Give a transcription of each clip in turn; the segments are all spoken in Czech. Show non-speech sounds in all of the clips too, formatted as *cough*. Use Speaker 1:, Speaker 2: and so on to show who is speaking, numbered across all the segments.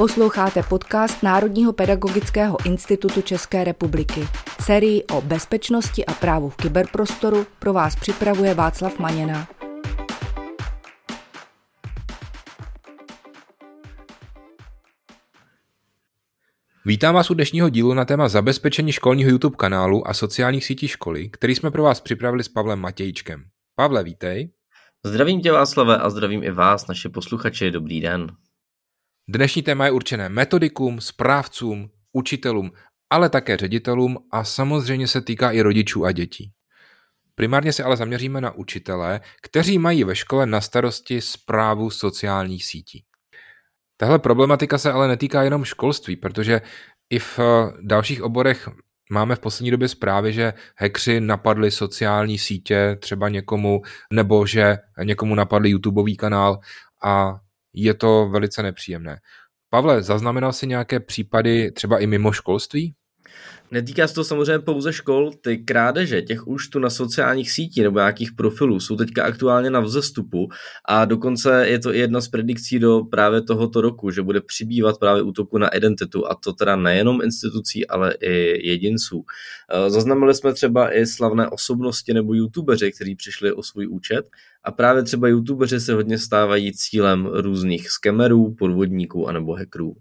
Speaker 1: Posloucháte podcast Národního pedagogického institutu České republiky. Sérii o bezpečnosti a právu v kyberprostoru pro vás připravuje Václav Maněna.
Speaker 2: Vítám vás u dnešního dílu na téma zabezpečení školního YouTube kanálu a sociálních sítí školy, který jsme pro vás připravili s Pavlem Matějčkem. Pavle, vítej.
Speaker 3: Zdravím tě Václave a zdravím i vás, naše posluchači, dobrý den.
Speaker 2: Dnešní téma je určené metodikům, správcům, učitelům, ale také ředitelům a samozřejmě se týká i rodičů a dětí. Primárně se ale zaměříme na učitele, kteří mají ve škole na starosti zprávu sociálních sítí. Tahle problematika se ale netýká jenom školství, protože i v eh, dalších oborech máme v poslední době zprávy, že hekři napadli sociální sítě třeba někomu, nebo že někomu napadli YouTubeový kanál a je to velice nepříjemné. Pavle, zaznamenal jsi nějaké případy třeba i mimo školství?
Speaker 3: Netýká se to samozřejmě pouze škol, ty krádeže těch účtů na sociálních sítích nebo nějakých profilů jsou teďka aktuálně na vzestupu a dokonce je to i jedna z predikcí do právě tohoto roku, že bude přibývat právě útoku na identitu a to teda nejenom institucí, ale i jedinců. Eh, zaznamenali jsme třeba i slavné osobnosti nebo youtubeři, kteří přišli o svůj účet a právě třeba youtubeři se hodně stávají cílem různých skemerů, podvodníků anebo hackerů.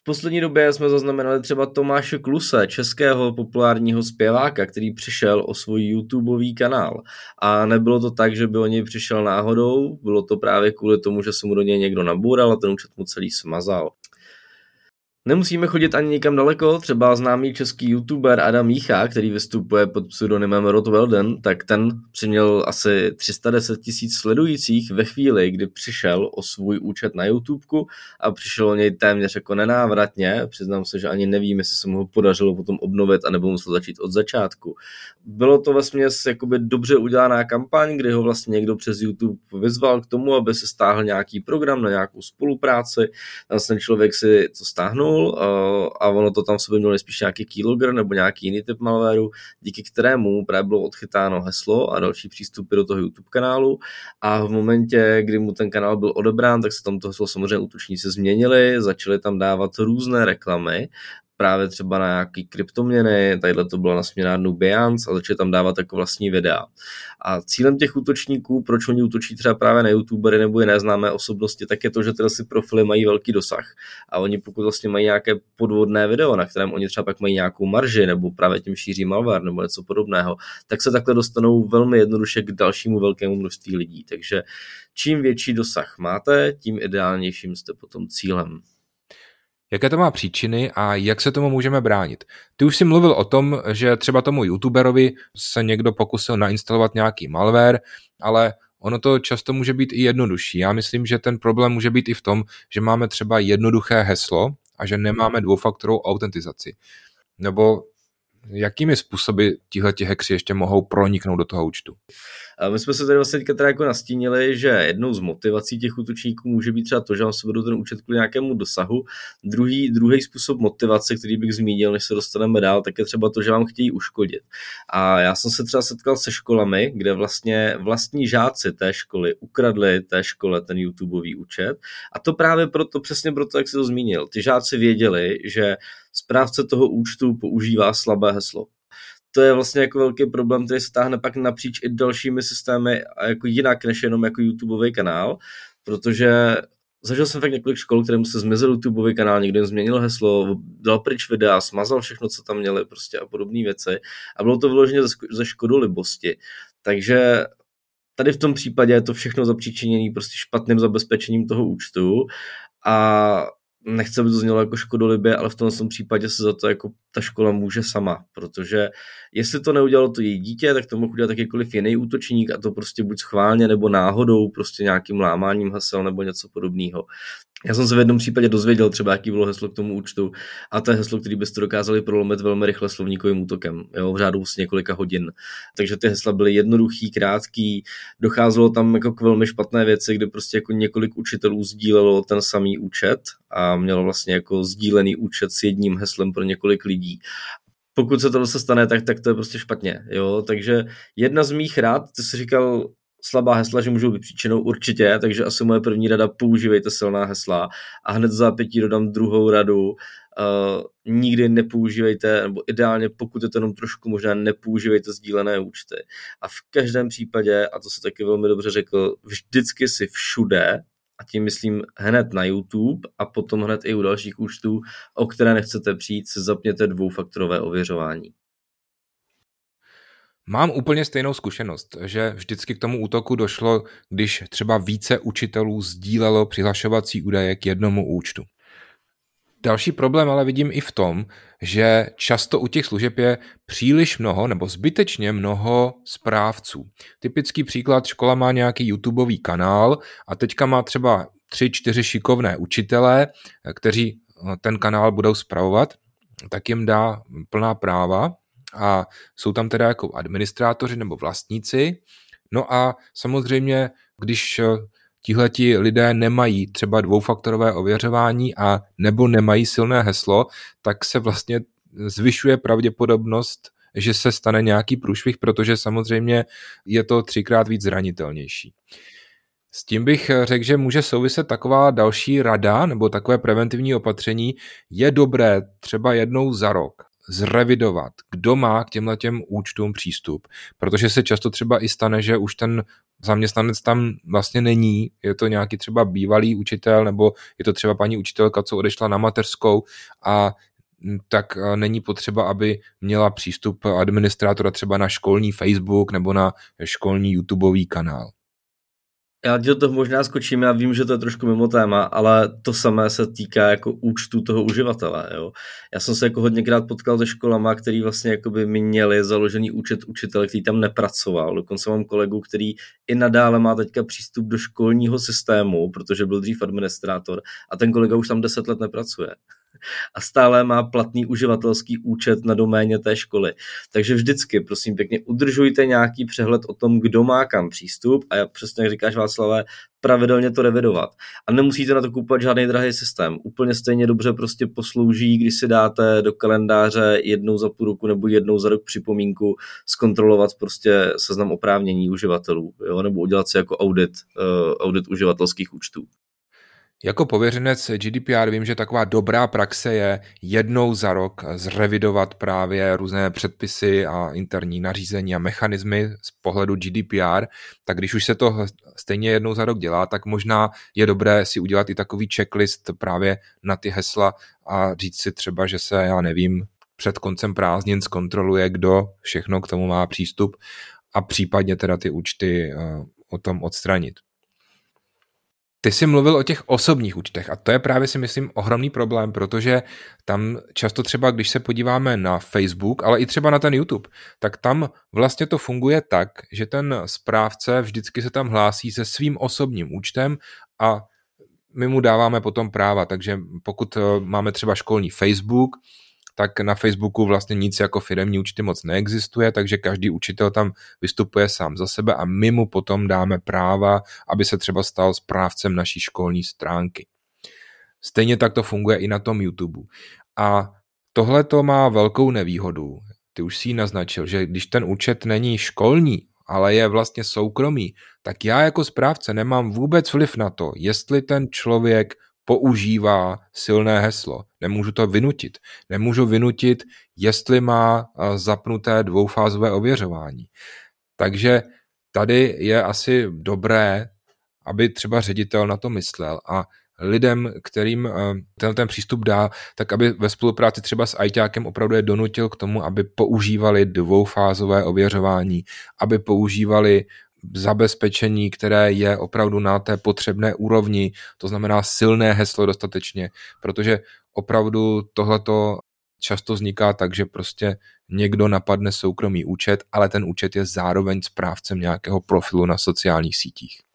Speaker 3: V poslední době jsme zaznamenali třeba Tomáše Kluse, českého populárního zpěváka, který přišel o svůj YouTubeový kanál. A nebylo to tak, že by o něj přišel náhodou, bylo to právě kvůli tomu, že se mu do něj někdo naboural a ten účet mu celý smazal. Nemusíme chodit ani nikam daleko, třeba známý český youtuber Adam Mícha, který vystupuje pod pseudonymem Rod Welden, tak ten přiměl asi 310 tisíc sledujících ve chvíli, kdy přišel o svůj účet na YouTubeku a přišel o něj téměř jako nenávratně. Přiznám se, že ani nevím, jestli se mu ho podařilo potom obnovit, anebo musel začít od začátku. Bylo to vlastně jakoby dobře udělaná kampaň, kdy ho vlastně někdo přes YouTube vyzval k tomu, aby se stáhl nějaký program na nějakou spolupráci. Tam ten člověk si to stáhnul vypnul a ono to tam v sobě mělo spíš nějaký keylogger nebo nějaký jiný typ malwareu, díky kterému právě bylo odchytáno heslo a další přístupy do toho YouTube kanálu. A v momentě, kdy mu ten kanál byl odebrán, tak se tam to heslo samozřejmě útočníci změnili, začali tam dávat různé reklamy právě třeba na nějaký kryptoměny, tadyhle to bylo na směnárnu Behance a začali tam dávat jako vlastní videa. A cílem těch útočníků, proč oni útočí třeba právě na youtubery nebo jiné známé osobnosti, tak je to, že tyhle si profily mají velký dosah. A oni pokud vlastně mají nějaké podvodné video, na kterém oni třeba pak mají nějakou marži nebo právě tím šíří malware nebo něco podobného, tak se takhle dostanou velmi jednoduše k dalšímu velkému množství lidí. Takže čím větší dosah máte, tím ideálnějším jste potom cílem.
Speaker 2: Jaké to má příčiny a jak se tomu můžeme bránit? Ty už jsi mluvil o tom, že třeba tomu youtuberovi se někdo pokusil nainstalovat nějaký malware, ale ono to často může být i jednodušší. Já myslím, že ten problém může být i v tom, že máme třeba jednoduché heslo a že nemáme dvoufaktorovou autentizaci. Nebo jakými způsoby tihle hekři ještě mohou proniknout do toho účtu?
Speaker 3: My jsme se tady vlastně teďka teda jako nastínili, že jednou z motivací těch útočníků může být třeba to, že vám se vedou ten účet kvůli nějakému dosahu. Druhý, druhý způsob motivace, který bych zmínil, než se dostaneme dál, tak je třeba to, že vám chtějí uškodit. A já jsem se třeba setkal se školami, kde vlastně vlastní žáci té školy ukradli té škole ten YouTubeový účet. A to právě proto, přesně proto, jak jsi to zmínil. Ty žáci věděli, že správce toho účtu používá slabé heslo. To je vlastně jako velký problém, který se táhne pak napříč i dalšími systémy a jako jinak než jenom jako YouTubeový kanál, protože zažil jsem fakt několik škol, kterému se zmizel YouTubeový kanál, někdo jim změnil heslo, dal pryč videa, smazal všechno, co tam měli prostě a podobné věci. A bylo to vyloženě ze škodu libosti. Takže tady v tom případě je to všechno zapříčiněné prostě špatným zabezpečením toho účtu. A nechce, aby to znělo jako škodolibě, ale v tomhle případě se za to jako ta škola může sama, protože jestli to neudělalo to její dítě, tak to mohl udělat jakýkoliv jiný útočník a to prostě buď schválně nebo náhodou, prostě nějakým lámáním hesel nebo něco podobného. Já jsem se v jednom případě dozvěděl třeba, jaký bylo heslo k tomu účtu a to je heslo, který byste dokázali prolomit velmi rychle slovníkovým útokem, jo, v řádu s několika hodin. Takže ty hesla byly jednoduchý, krátký, docházelo tam jako k velmi špatné věci, kde prostě jako několik učitelů sdílelo ten samý účet a mělo vlastně jako sdílený účet s jedním heslem pro několik lidí pokud se to se stane, tak, tak to je prostě špatně. Jo? Takže jedna z mých rád, ty jsi říkal, slabá hesla, že můžou být příčinou určitě, takže asi moje první rada, používejte silná hesla a hned za pětí dodám druhou radu, uh, nikdy nepoužívejte, nebo ideálně pokud je to jenom trošku možná, nepoužívejte sdílené účty. A v každém případě, a to se taky velmi dobře řekl, vždycky si všude a tím myslím hned na YouTube a potom hned i u dalších účtů, o které nechcete přijít, se zapněte dvoufaktorové ověřování.
Speaker 2: Mám úplně stejnou zkušenost, že vždycky k tomu útoku došlo, když třeba více učitelů sdílelo přihlašovací údaje k jednomu účtu. Další problém ale vidím i v tom, že často u těch služeb je příliš mnoho nebo zbytečně mnoho správců. Typický příklad, škola má nějaký YouTubeový kanál a teďka má třeba tři, čtyři šikovné učitele, kteří ten kanál budou spravovat, tak jim dá plná práva a jsou tam teda jako administrátoři nebo vlastníci. No a samozřejmě, když tihleti lidé nemají třeba dvoufaktorové ověřování a nebo nemají silné heslo, tak se vlastně zvyšuje pravděpodobnost, že se stane nějaký průšvih, protože samozřejmě je to třikrát víc zranitelnější. S tím bych řekl, že může souviset taková další rada nebo takové preventivní opatření. Je dobré třeba jednou za rok zrevidovat, kdo má k těmhle těm účtům přístup, protože se často třeba i stane, že už ten zaměstnanec tam vlastně není, je to nějaký třeba bývalý učitel, nebo je to třeba paní učitelka, co odešla na mateřskou a tak není potřeba, aby měla přístup administrátora třeba na školní Facebook nebo na školní YouTubeový kanál.
Speaker 3: Já do toho možná skočím, já vím, že to je trošku mimo téma, ale to samé se týká jako účtu toho uživatele. Jo. Já jsem se jako hodněkrát potkal se školama, který vlastně jakoby měli založený účet učitele, který tam nepracoval. Dokonce mám kolegu, který i nadále má teďka přístup do školního systému, protože byl dřív administrátor a ten kolega už tam deset let nepracuje a stále má platný uživatelský účet na doméně té školy. Takže vždycky, prosím pěkně, udržujte nějaký přehled o tom, kdo má kam přístup a přesně jak říkáš Václavé, pravidelně to revidovat. A nemusíte na to kupovat žádný drahý systém. Úplně stejně dobře prostě poslouží, když si dáte do kalendáře jednou za půl roku nebo jednou za rok připomínku zkontrolovat prostě seznam oprávnění uživatelů, jo? nebo udělat si jako audit, uh, audit uživatelských účtů.
Speaker 2: Jako pověřenec GDPR vím, že taková dobrá praxe je jednou za rok zrevidovat právě různé předpisy a interní nařízení a mechanismy z pohledu GDPR, tak když už se to stejně jednou za rok dělá, tak možná je dobré si udělat i takový checklist právě na ty hesla a říct si třeba, že se, já nevím, před koncem prázdnin zkontroluje, kdo všechno k tomu má přístup a případně teda ty účty eh, o tom odstranit. Ty jsi mluvil o těch osobních účtech a to je právě si myslím ohromný problém, protože tam často třeba, když se podíváme na Facebook, ale i třeba na ten YouTube, tak tam vlastně to funguje tak, že ten správce vždycky se tam hlásí se svým osobním účtem a my mu dáváme potom práva, takže pokud eh, máme třeba školní Facebook, tak na Facebooku vlastně nic jako firemní účty moc neexistuje, takže každý učitel tam vystupuje sám za sebe a my mu potom dáme práva, aby se třeba stal správcem naší školní stránky. Stejně tak to funguje i na tom YouTube. A tohle to má velkou nevýhodu. Ty už si ji naznačil, že když ten účet není školní, ale je vlastně soukromý, tak já jako správce nemám vůbec vliv na to, jestli ten člověk používá silné heslo. Nemůžu to vynutit. Nemůžu vynutit, jestli má zapnuté dvoufázové ověřování. Takže tady je asi dobré, aby třeba ředitel na to myslel a lidem, kterým ten, ten přístup dá, tak aby ve spolupráci třeba s ITákem opravdu je donutil k tomu, aby používali dvoufázové ověřování, aby používali zabezpečení, které je opravdu na té potřebné úrovni, to znamená silné heslo dostatečně, protože opravdu tohleto často vzniká tak, že prostě někdo napadne soukromý účet, ale ten účet je zároveň správcem nějakého profilu na sociálních sítích.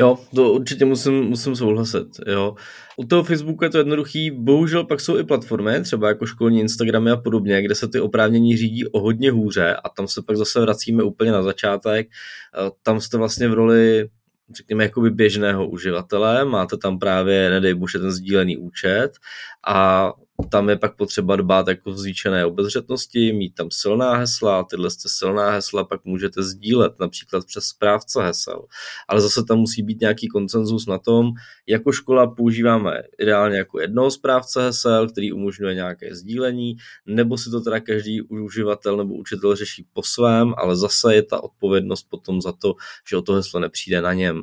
Speaker 3: Jo, to určitě musím, musím souhlasit, jo. U toho Facebooku je to jednoduchý, bohužel pak jsou i platformy, třeba jako školní Instagramy a podobně, kde se ty oprávnění řídí o hodně hůře a tam se pak zase vracíme úplně na začátek. Tam jste vlastně v roli řekněme, jakoby běžného uživatele, máte tam právě, nedej bože, ten sdílený účet a tam je pak potřeba dbát jako zvýšené obezřetnosti, mít tam silná hesla, tyhle jste silná hesla pak můžete sdílet, například přes správce hesel. Ale zase tam musí být nějaký koncenzus na tom, jako škola používáme ideálně jako jednoho správce hesel, který umožňuje nějaké sdílení, nebo si to teda každý uživatel nebo učitel řeší po svém, ale zase je ta odpovědnost potom za to, že o to heslo nepřijde na něm.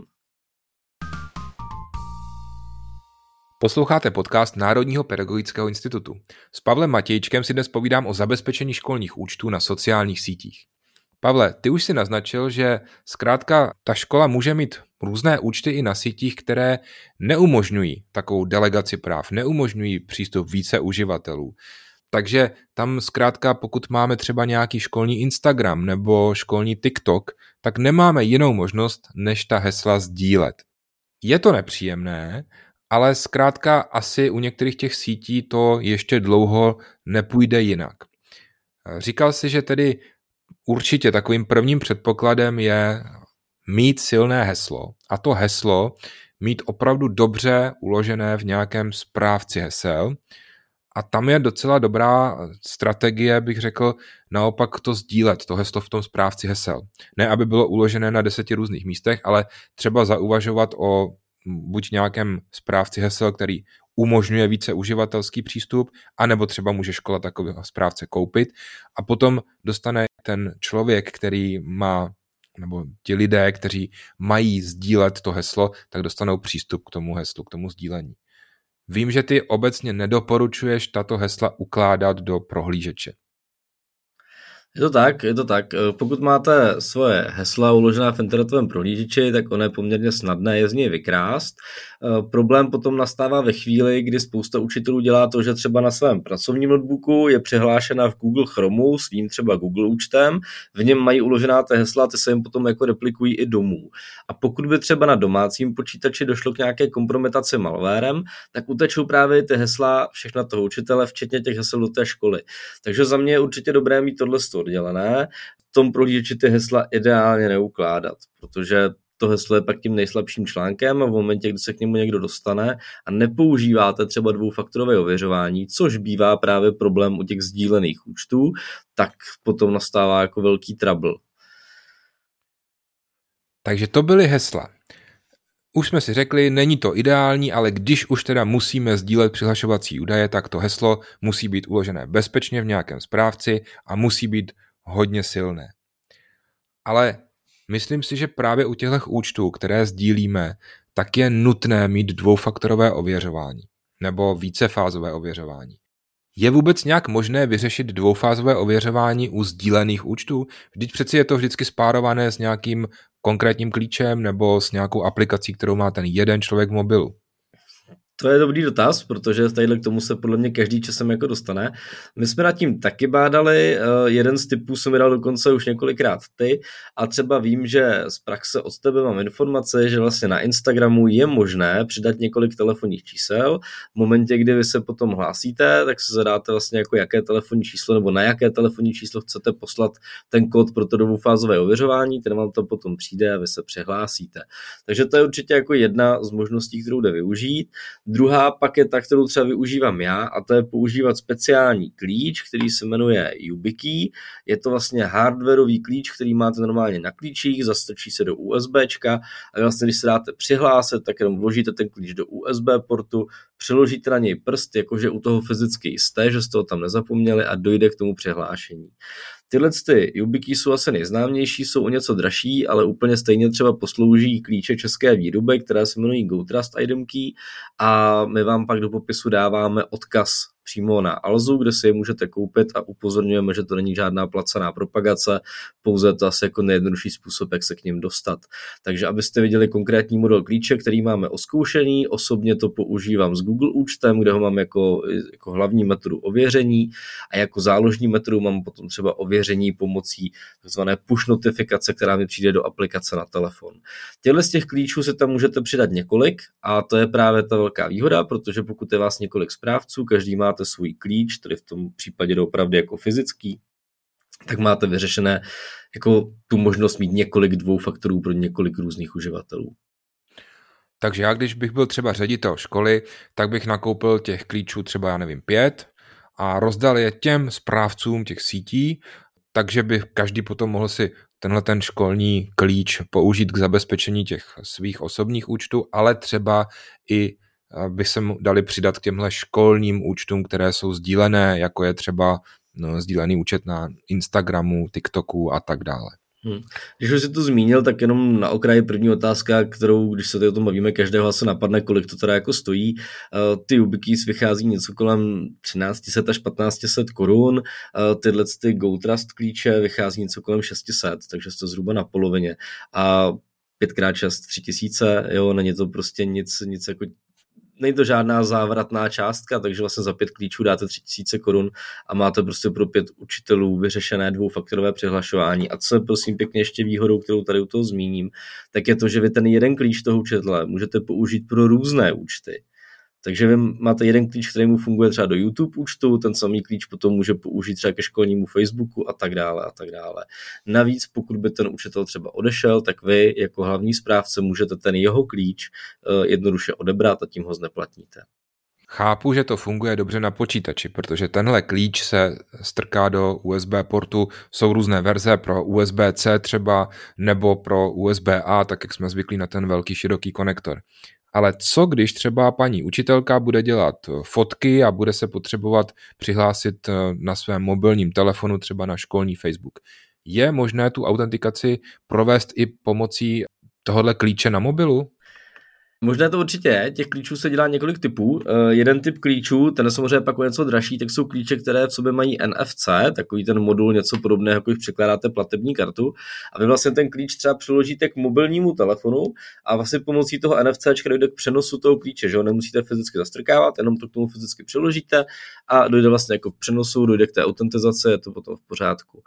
Speaker 2: Posloucháte podcast Národního pedagogického institutu. S Pavlem Matějčkem si dnes povídám o zabezpečení školních účtů na sociálních sítích. Pavle, ty už si naznačil, že zkrátka ta škola může mít různé účty i na sítích, které neumožňují takovou delegaci práv, neumožňují přístup více uživatelů. Takže tam zkrátka, pokud máme třeba nějaký školní Instagram nebo školní TikTok, tak nemáme jinou možnost, než ta hesla sdílet. Je to nepříjemné, ale zkrátka asi u některých těch sítí to ještě dlouho nepůjde jinak. Říkal si, že tedy určitě takovým prvním předpokladem je mít silné heslo a to heslo mít opravdu dobře uložené v nějakém správci hesel a tam je docela dobrá strategie, bych řekl, naopak to sdílet, to heslo v tom správci hesel. Ne, aby bylo uložené na deseti různých místech, ale třeba zauvažovat o buď nějakém správci hesel, který umožňuje více uživatelský přístup, anebo třeba může škola takového správce koupit a potom dostane ten člověk, který má nebo ti lidé, kteří mají sdílet to heslo, tak dostanou přístup k tomu heslu, k tomu sdílení. Vím, že ty obecně nedoporučuješ tato hesla ukládat do prohlížeče.
Speaker 3: Je to tak, je to tak. Eh, pokud máte svoje hesla uložená v internetovém prohlížeči, tak ono je poměrně snadné je z něj vykrást. Eh, problém potom nastává ve chvíli, kdy spousta učitelů dělá to, že třeba na svém pracovním notebooku je přihlášena v Google Chromu svým třeba Google účtem, v něm mají uložená ty hesla, ty se jim potom jako replikují i domů. A pokud by třeba na domácím počítači došlo k nějaké kompromitaci malwarem, tak utečou právě ty hesla všechna toho učitele, včetně těch hesel do té školy. Takže za mě je určitě dobré mít tohle oddělené, v tom prohlížeči ty hesla ideálně neukládat, protože to heslo je pak tím nejslabším článkem a v momentě, kdy se k němu někdo dostane a nepoužíváte třeba dvoufaktorové ověřování, což bývá právě problém u těch sdílených účtů, tak potom nastává jako velký trouble.
Speaker 2: Takže to byly hesla. Už jsme si řekli, není to ideální, ale když už teda musíme sdílet přihlašovací údaje, tak to heslo musí být uložené bezpečně v nějakém správci a musí být hodně silné. Ale myslím si, že právě u těchto účtů, které sdílíme, tak je nutné mít dvoufaktorové ověřování nebo vícefázové ověřování. Je vůbec nějak možné vyřešit dvoufázové ověřování u sdílených účtů? Vždyť přeci je to vždycky spárované s nějakým konkrétním klíčem nebo s nějakou aplikací, kterou má ten jeden člověk v mobilu.
Speaker 3: To je dobrý dotaz, protože tadyhle k tomu se podle mě každý časem jako dostane. My jsme nad tím taky bádali, eh, jeden z typů jsem mi dal dokonce už několikrát ty a třeba vím, že z praxe od tebe mám informace, že vlastně na Instagramu je možné přidat několik telefonních čísel. V momentě, kdy vy se potom hlásíte, tak se zadáte vlastně jako jaké telefonní číslo nebo na jaké telefonní číslo chcete poslat ten kód pro to dvoufázové ověřování, ten vám to potom přijde a vy se přihlásíte. Takže to je určitě jako jedna z možností, kterou jde využít. Druhá pak je ta, kterou třeba využívám já, a to je používat speciální klíč, který se jmenuje YubiKey. Je to vlastně hardwareový klíč, který máte normálně na klíčích, zastrčí se do USBčka a vlastně, když se dáte přihlásit, tak jenom vložíte ten klíč do USB portu, přeložíte na něj prst, jakože u toho fyzicky jste, že jste ho tam nezapomněli a dojde k tomu přihlášení. Tyhle ty YubiKey jsou asi nejznámější, jsou o něco dražší, ale úplně stejně třeba poslouží klíče české výroby, které se jmenují GoTrust Item Key a my vám pak do popisu dáváme odkaz přímo na Alzu, kde si je můžete koupit a upozorňujeme, že to není žádná placená propagace, pouze to asi jako nejjednodušší způsob, jak se k ním dostat. Takže abyste viděli konkrétní model klíče, který máme oskoušený, osobně to používám s Google účtem, kde ho mám jako, jako hlavní metodu ověření a jako záložní metodu mám potom třeba ověření pomocí tzv. push notifikace, která mi přijde do aplikace na telefon. Těhle z těch klíčů se tam můžete přidat několik a to je právě ta velká výhoda, protože pokud je vás několik správců, každý má máte svůj klíč, tedy v tom případě opravdu jako fyzický, tak máte vyřešené jako tu možnost mít několik dvou faktorů pro několik různých uživatelů.
Speaker 2: Takže já, když bych byl třeba ředitel školy, tak bych nakoupil těch klíčů třeba, já nevím, pět a rozdal je těm správcům těch sítí, takže by každý potom mohl si tenhle ten školní klíč použít k zabezpečení těch svých osobních účtů, ale třeba i by se mu dali přidat k těmhle školním účtům, které jsou sdílené, jako je třeba no, sdílený účet na Instagramu, TikToku a tak dále.
Speaker 3: Hmm. Když už jsi to zmínil, tak jenom na okraji první otázka, kterou, když se o tom bavíme, každého se napadne, kolik to teda jako stojí. Uh, ty YubiKeys vychází něco kolem 1300 až 1500 korun, uh, tyhle ty GoTrust klíče vychází něco kolem 600, takže to zhruba na polovině. A 5x6 3000, jo, není to prostě nic, nic jako není to žádná závratná částka, takže vlastně za pět klíčů dáte 3000 korun a máte prostě pro pět učitelů vyřešené dvoufaktorové přihlašování. A co je prosím pěkně ještě výhodou, kterou tady u toho zmíním, tak je to, že vy ten jeden klíč toho učitele můžete použít pro různé účty. Takže vy máte jeden klíč, který mu funguje třeba do YouTube účtu, ten samý klíč potom může použít třeba ke školnímu Facebooku a tak dále a tak dále. Navíc, pokud by ten učitel třeba odešel, tak vy jako hlavní správce můžete ten jeho klíč eh, jednoduše odebrat a tím ho zneplatníte.
Speaker 2: Chápu, že to funguje dobře na počítači, protože tenhle klíč se strká do USB portu. Jsou různé verze pro USB-C třeba nebo pro USB-A, tak jak jsme zvyklí na ten velký široký konektor. Ale co když třeba paní učitelka bude dělat eh, fotky a bude se potřebovat přihlásit eh, na svém mobilním telefonu třeba na školní Facebook? Je možné tu autentikaci provést i pomocí tohohle klíče na mobilu?
Speaker 3: Možná to určitě je, těch klíčů se dělá několik typů. Uh, jeden typ klíčů, ten je samozřejmě pak o něco dražší, tak jsou klíče, které v sobě mají NFC, takový ten modul, něco podobného, jako když překládáte platební kartu. A vy vlastně ten klíč třeba přiložíte k mobilnímu telefonu a vlastně pomocí toho NFC dojde k přenosu toho klíče, že ho nemusíte fyzicky zastrkávat, jenom to k tomu fyzicky přiložíte a dojde vlastně jako k přenosu, dojde k té autentizaci, je to potom v pořádku.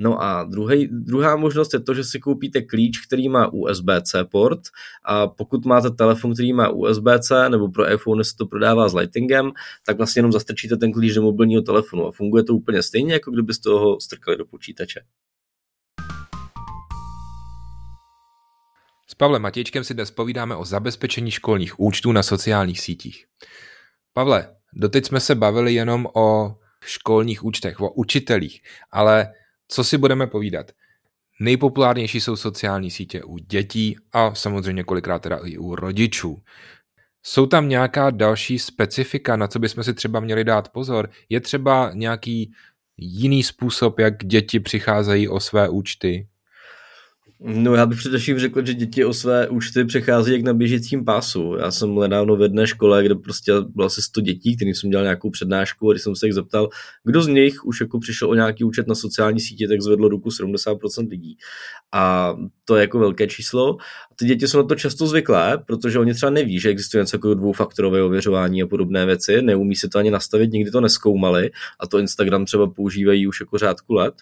Speaker 3: No a druhý, druhá možnost je to, že si koupíte klíč, který má USB-C port a pokud máte telefon, který má USB-C nebo pro iPhone se to prodává s Lightingem, tak vlastně jenom zastrčíte ten klíč do mobilního telefonu a funguje to úplně stejně, jako kdybyste ho strkali do počítače.
Speaker 2: S Pavlem Matějčkem si dnes povídáme o zabezpečení školních účtů na sociálních sítích. Pavle, doteď jsme se bavili jenom o školních účtech, o učitelích, ale co si budeme povídat? Nejpopulárnější jsou sociální sítě u dětí a samozřejmě kolikrát teda i u rodičů. Jsou tam nějaká další specifika, na co bychom si třeba měli dát pozor? Je třeba nějaký jiný způsob, jak děti přicházejí o své účty?
Speaker 3: No já bych především řekl, že děti o své účty přechází jak na běžícím pásu. Já jsem nedávno v jedné škole, kde prostě bylo asi 100 dětí, kterým jsem dělal nějakou přednášku a když jsem se jich zeptal, kdo z nich už jako přišel o nějaký účet na sociální sítě, tak zvedlo ruku 70% lidí. A to je jako velké číslo. A ty děti jsou na to často zvyklé, protože oni třeba neví, že existuje něco jako dvoufaktorové ověřování a podobné věci, neumí si to ani nastavit, nikdy to neskoumali a to Instagram třeba používají už jako řádku let.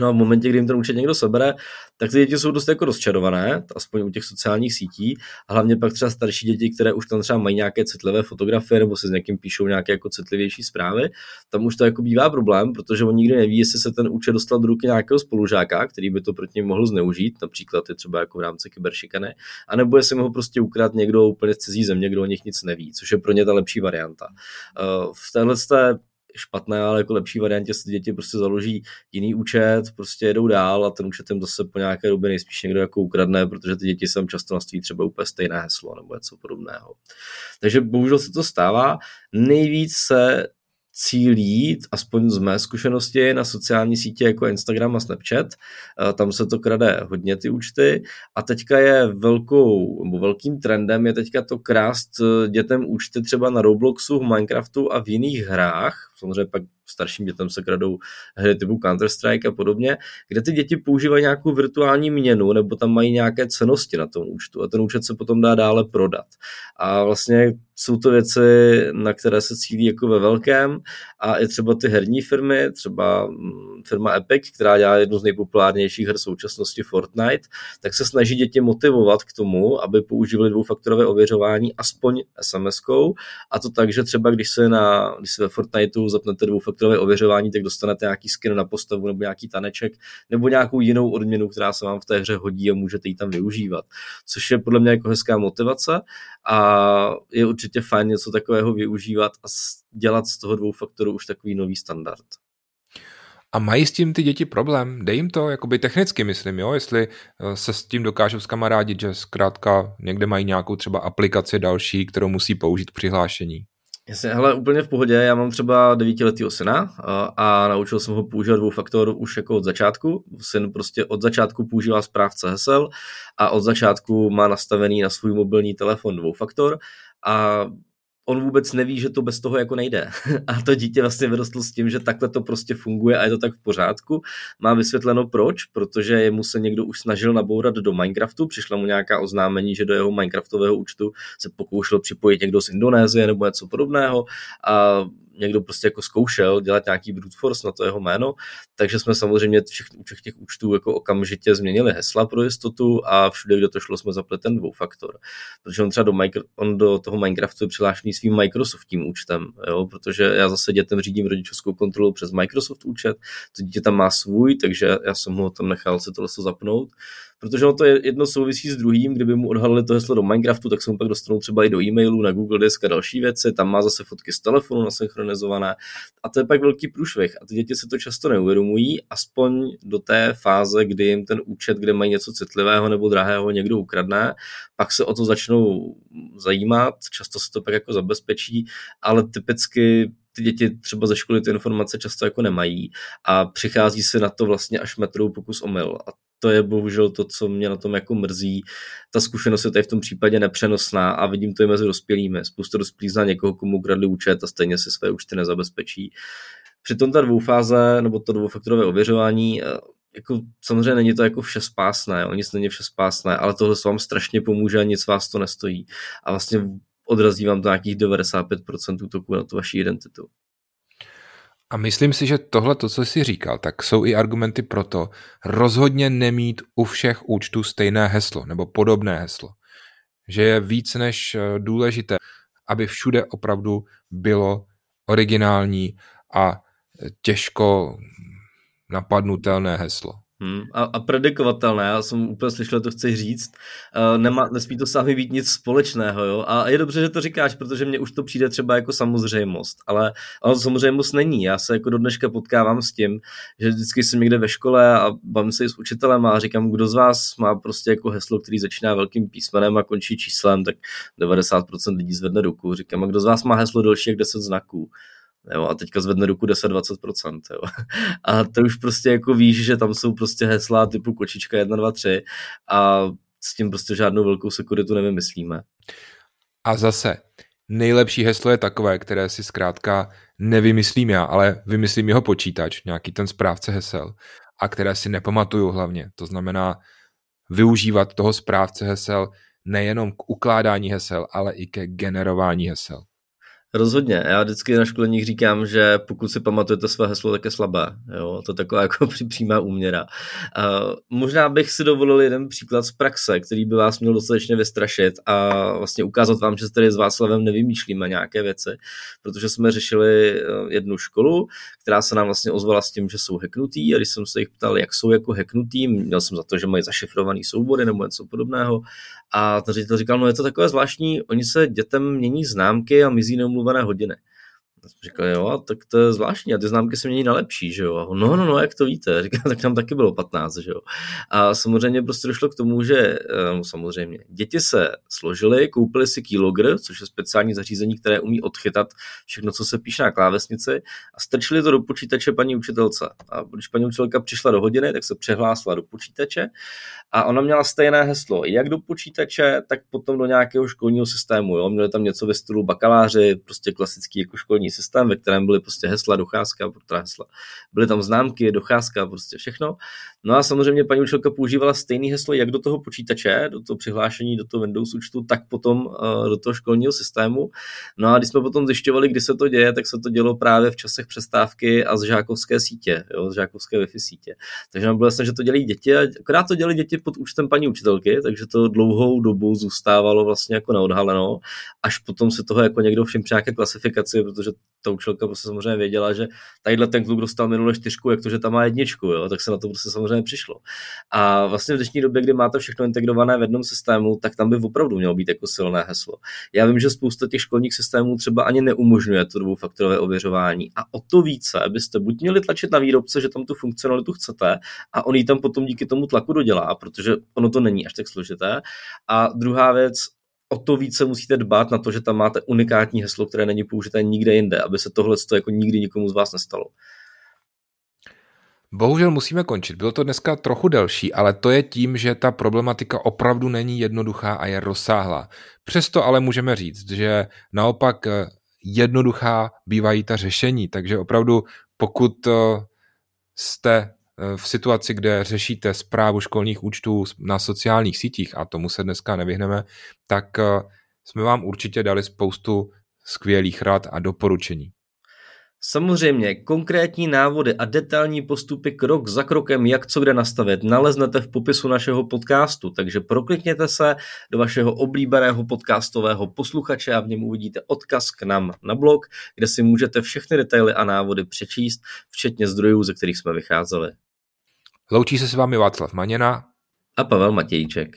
Speaker 3: No a v momentě, kdy jim ten účet někdo sebere, tak ty děti jsou dost jako rozčarované, aspoň u těch sociálních sítí, a hlavně pak třeba starší děti, které už tam třeba mají nějaké citlivé fotografie nebo se s někým píšou nějaké jako citlivější zprávy, tam už to jako bývá problém, protože oni nikdy neví, jestli se ten účet dostal do ruky nějakého spolužáka, který by to proti něm mohl zneužít, například je třeba jako v rámci kyberšikany, anebo jestli ho prostě ukrát někdo úplně z cizí země, kdo o nich nic neví, což je pro ně ta lepší varianta. Eh, v téhle špatné, ale jako lepší variantě si děti prostě založí jiný účet, prostě jedou dál a ten účet jim zase po nějaké době nejspíš někdo jako ukradne, protože ty děti sem často nastaví třeba úplně stejné heslo nebo něco podobného. Takže bohužel se to stává. Nejvíc se cílí, aspoň z mé zkušenosti, na sociální sítě jako Instagram a Snapchat. Eh, tam se to krade hodně ty účty a teďka je velkou, nebo velkým trendem je teďka to krást eh, dětem účty třeba na Robloxu, v Minecraftu a v jiných hrách. Samozřejmě pak starším dětem se kradou hry typu Counter-Strike a podobně, kde ty děti používají nějakou virtuální měnu nebo tam mají nějaké cenosti na tom účtu a ten účet se potom dá dále prodat. A vlastně jsou to věci, na které se cílí jako ve velkém a i třeba ty herní firmy, třeba mm, firma Epic, která dělá jednu z nejpopulárnějších her současnosti Fortnite, tak se snaží děti motivovat k tomu, aby používali dvoufaktorové ověřování aspoň SMS-kou a to tak, že třeba když se, na, když se ve Fortniteu zapnete dvoufaktorové ověřování, tak dostanete nějaký skin na postavu nebo nějaký taneček nebo nějakou jinou odměnu, která se vám v té hře hodí a můžete ji tam využívat. Což je podle mě jako hezká motivace a je fajn něco takového využívat a dělat z toho dvou faktorů už takový nový standard.
Speaker 2: A mají s tím ty děti problém? Dej jim to, jakoby technicky myslím, jo? jestli eh, se s tím dokážou zkamarádit, že zkrátka někde mají nějakou třeba aplikaci další, kterou musí použít k přihlášení.
Speaker 3: Jasně, hele, úplně v pohodě. Já mám třeba devítiletýho syna a, a naučil jsem ho používat dvou faktor už jako od začátku. Syn prostě od začátku používá správce hesel a od začátku má nastavený na svůj mobilní telefon dvoufaktor a on vůbec neví, že to bez toho jako nejde. *laughs* A to dítě vlastně vyrostlo s tím, že takhle to prostě funguje a je to tak v pořádku. Má vysvětleno proč, protože jemu se někdo už snažil nabourat do Minecraftu, přišla mu nějaká oznámení, že do jeho Minecraftového účtu se pokoušel připojit někdo z Indonésie nebo něco podobného a někdo prostě jako zkoušel dělat nějaký brute force na to jeho jméno, takže jsme samozřejmě všech, u všech těch účtů jako okamžitě změnili hesla pro jistotu a všude, kde to šlo, jsme zapli ten dvoufaktor. Protože on třeba do, micro, on do toho Minecraftu je přihlášený svým Microsoftím účtem, jo? protože já zase dětem řídím rodičovskou kontrolu přes Microsoft účet, to dítě tam má svůj, takže já jsem ho tam nechal se tohle zapnout protože ono to je jedno souvisí s druhým, kdyby mu odhalili to heslo do Minecraftu, tak se mu pak dostanou třeba i do e-mailu, na Google Disk a další věci, tam má zase fotky z telefonu nasynchronizované. A to je pak velký průšvih. A ty děti se to často neuvědomují, aspoň do té fáze, kdy jim ten účet, kde mají něco citlivého nebo drahého někdo ukradne, pak se o to začnou zajímat, často se to pak jako zabezpečí, ale typicky ty děti třeba ze školy ty informace často jako nemají a přichází se na to vlastně až metrou pokus omyl. A to je bohužel to, co mě na tom jako mrzí. Ta zkušenost je tady v tom případě nepřenosná a vidím to i mezi dospělými. Spousta dospělých zná někoho, komu ukradli účet a stejně si své účty nezabezpečí. Přitom ta dvoufáze nebo to dvoufaktorové ověřování eh, jako samozřejmě není to jako vše spásné, o nic není vše spásné, ale tohle vám strašně pomůže a nic vás to nestojí. A vlastně odrazí vám to nějakých 95% útoků na tu vaši identitu.
Speaker 2: A myslím si, že tohle, to, co jsi říkal, tak jsou i argumenty pro to rozhodně nemít u všech účtů stejné heslo nebo podobné heslo. Že je víc než eh, důležité, aby všude opravdu bylo originální a těžko napadnutelné heslo.
Speaker 3: Hmm, a, a predikovatelné, já jsem úplně slyšel, to chci říct. Uh, nemá, nesmí to sami být nic společného, jo. A je dobře, že to říkáš, protože mně už to přijde třeba jako samozřejmost, ale ono samozřejmost není. Já se jako do dneška potkávám s tím, že vždycky jsem někde ve škole a bavím se i s učitelem a říkám, kdo z vás má prostě jako heslo, který začíná velkým písmenem a končí číslem, tak 90% lidí zvedne ruku. Říkám, a kdo z vás má heslo delší jak 10 znaků? Jo, a teďka zvedne ruku 10-20%. Jo. *laughs* A to už prostě jako víš, že tam jsou prostě hesla typu kočička 1, 2, 3 a s tím prostě žádnou velkou sekuritu nevymyslíme.
Speaker 2: A zase, nejlepší heslo je takové, které si zkrátka nevymyslím já, ale vymyslím jeho počítač, nějaký ten správce hesel, a které si nepamatuju hlavně. To znamená využívat toho správce hesel nejenom k ukládání hesel, ale i ke generování hesel.
Speaker 3: Rozhodně. Já vždycky na školeních říkám, že pokud si pamatujete své heslo, tak je slabé. Jo? To je taková *laughs* jako přímá úměra. Uh, možná bych si dovolil jeden příklad z praxe, který by vás měl dostatečně vystrašit a vlastně ukázat vám, že tady s Václavem nevymýšlíme nějaké věci, protože jsme řešili jednu školu, která se nám vlastně ozvala s tím, že jsou heknutý a když jsem se jich ptal, jak jsou jako heknutý, měl jsem za to, že mají zašifrovaný soubory nebo něco podobného a ten ředitel říkal, no je to takové zvláštní, oni se dětem mění známky a mizí neumluvené hodiny. Já jsem říkal, jo, tak to je zvláštní a ty známky se mění na lepší, že jo. A no, no, no, jak to víte? *laughs* Říkal, tak tam taky bylo 15, že jo. A samozřejmě prostě došlo k tomu, že eh, no, samozřejmě děti se složily, koupili si keylogger, což je speciální zařízení, které umí odchytat všechno, co se píše na klávesnici a strčili to do počítače paní učitelce. A když paní učitelka přišla do hodiny, tak se přehlásila do počítače a ona měla stejné heslo, jak do počítače, tak potom do nějakého školního systému. Jo? Měli tam něco ve stylu bakaláři, prostě klasický jako školní systém, ve kterém byly prostě hesla, docházka, teda hesla. Byly tam známky, docházka, prostě všechno. No a samozřejmě paní učitelka používala stejný heslo jak do toho počítače, do toho přihlášení, do toho Windows účtu, tak potom uh, do toho školního systému. No a když jsme potom zjišťovali, kdy se to děje, tak se to dělo právě v časech přestávky a z žákovské sítě, jo, z žákovské Wi-Fi sítě. Takže nám bylo jasné, že to dělají děti, a akorát to dělají děti pod účtem paní učitelky, takže to dlouhou dobu zůstávalo vlastně jako neodhaleno, až potom se toho jako někdo všim nějaké klasifikaci, protože ta učitelka prostě samozřejmě věděla, že tadyhle ten kluk dostal minule čtyřku, jak to, že tam má jedničku, jo, tak se na to prostě samozřejmě přišlo. A vlastně v dnešní době, kdy máte všechno integrované v jednom systému, tak tam by opravdu mělo být jako silné heslo. Já vím, že spousta těch školních systémů třeba ani neumožňuje to dvoufaktorové ověřování a o to více byste buď měli tlačit na výrobce, že tam tu funkcionalitu chcete a on ji tam potom díky tomu tlaku dodělá, protože ono to není až tak složité. A druhá věc, o to více musíte dbát na to, že tam máte unikátní heslo, které není použité nikde jinde, aby se tohle jako nikdy nikomu z vás nestalo.
Speaker 2: Bohužel musíme končit. Bylo to dneska trochu delší, ale to je tím, že ta problematika opravdu není jednoduchá a je rozsáhlá. Přesto ale můžeme říct, že naopak eh, jednoduchá bývají ta řešení, takže opravdu pokud eh, jste v situaci, kde řešíte zprávu školních účtů na sociálních sítích, a tomu se dneska nevyhneme, tak eh, jsme vám určitě dali spoustu skvělých rad a doporučení.
Speaker 3: Samozřejmě, konkrétní návody a detailní postupy krok za krokem, jak co kde nastavit, naleznete v popisu našeho podcastu, takže proklikněte se do vašeho oblíbeného podcastového posluchače a v něm uvidíte odkaz k nám na blog, kde si můžete všechny detaily a návody přečíst, včetně zdrojů, ze kterých jsme vycházeli.
Speaker 2: Loučí se s vámi Václav Maněna
Speaker 3: a Pavel Matějček.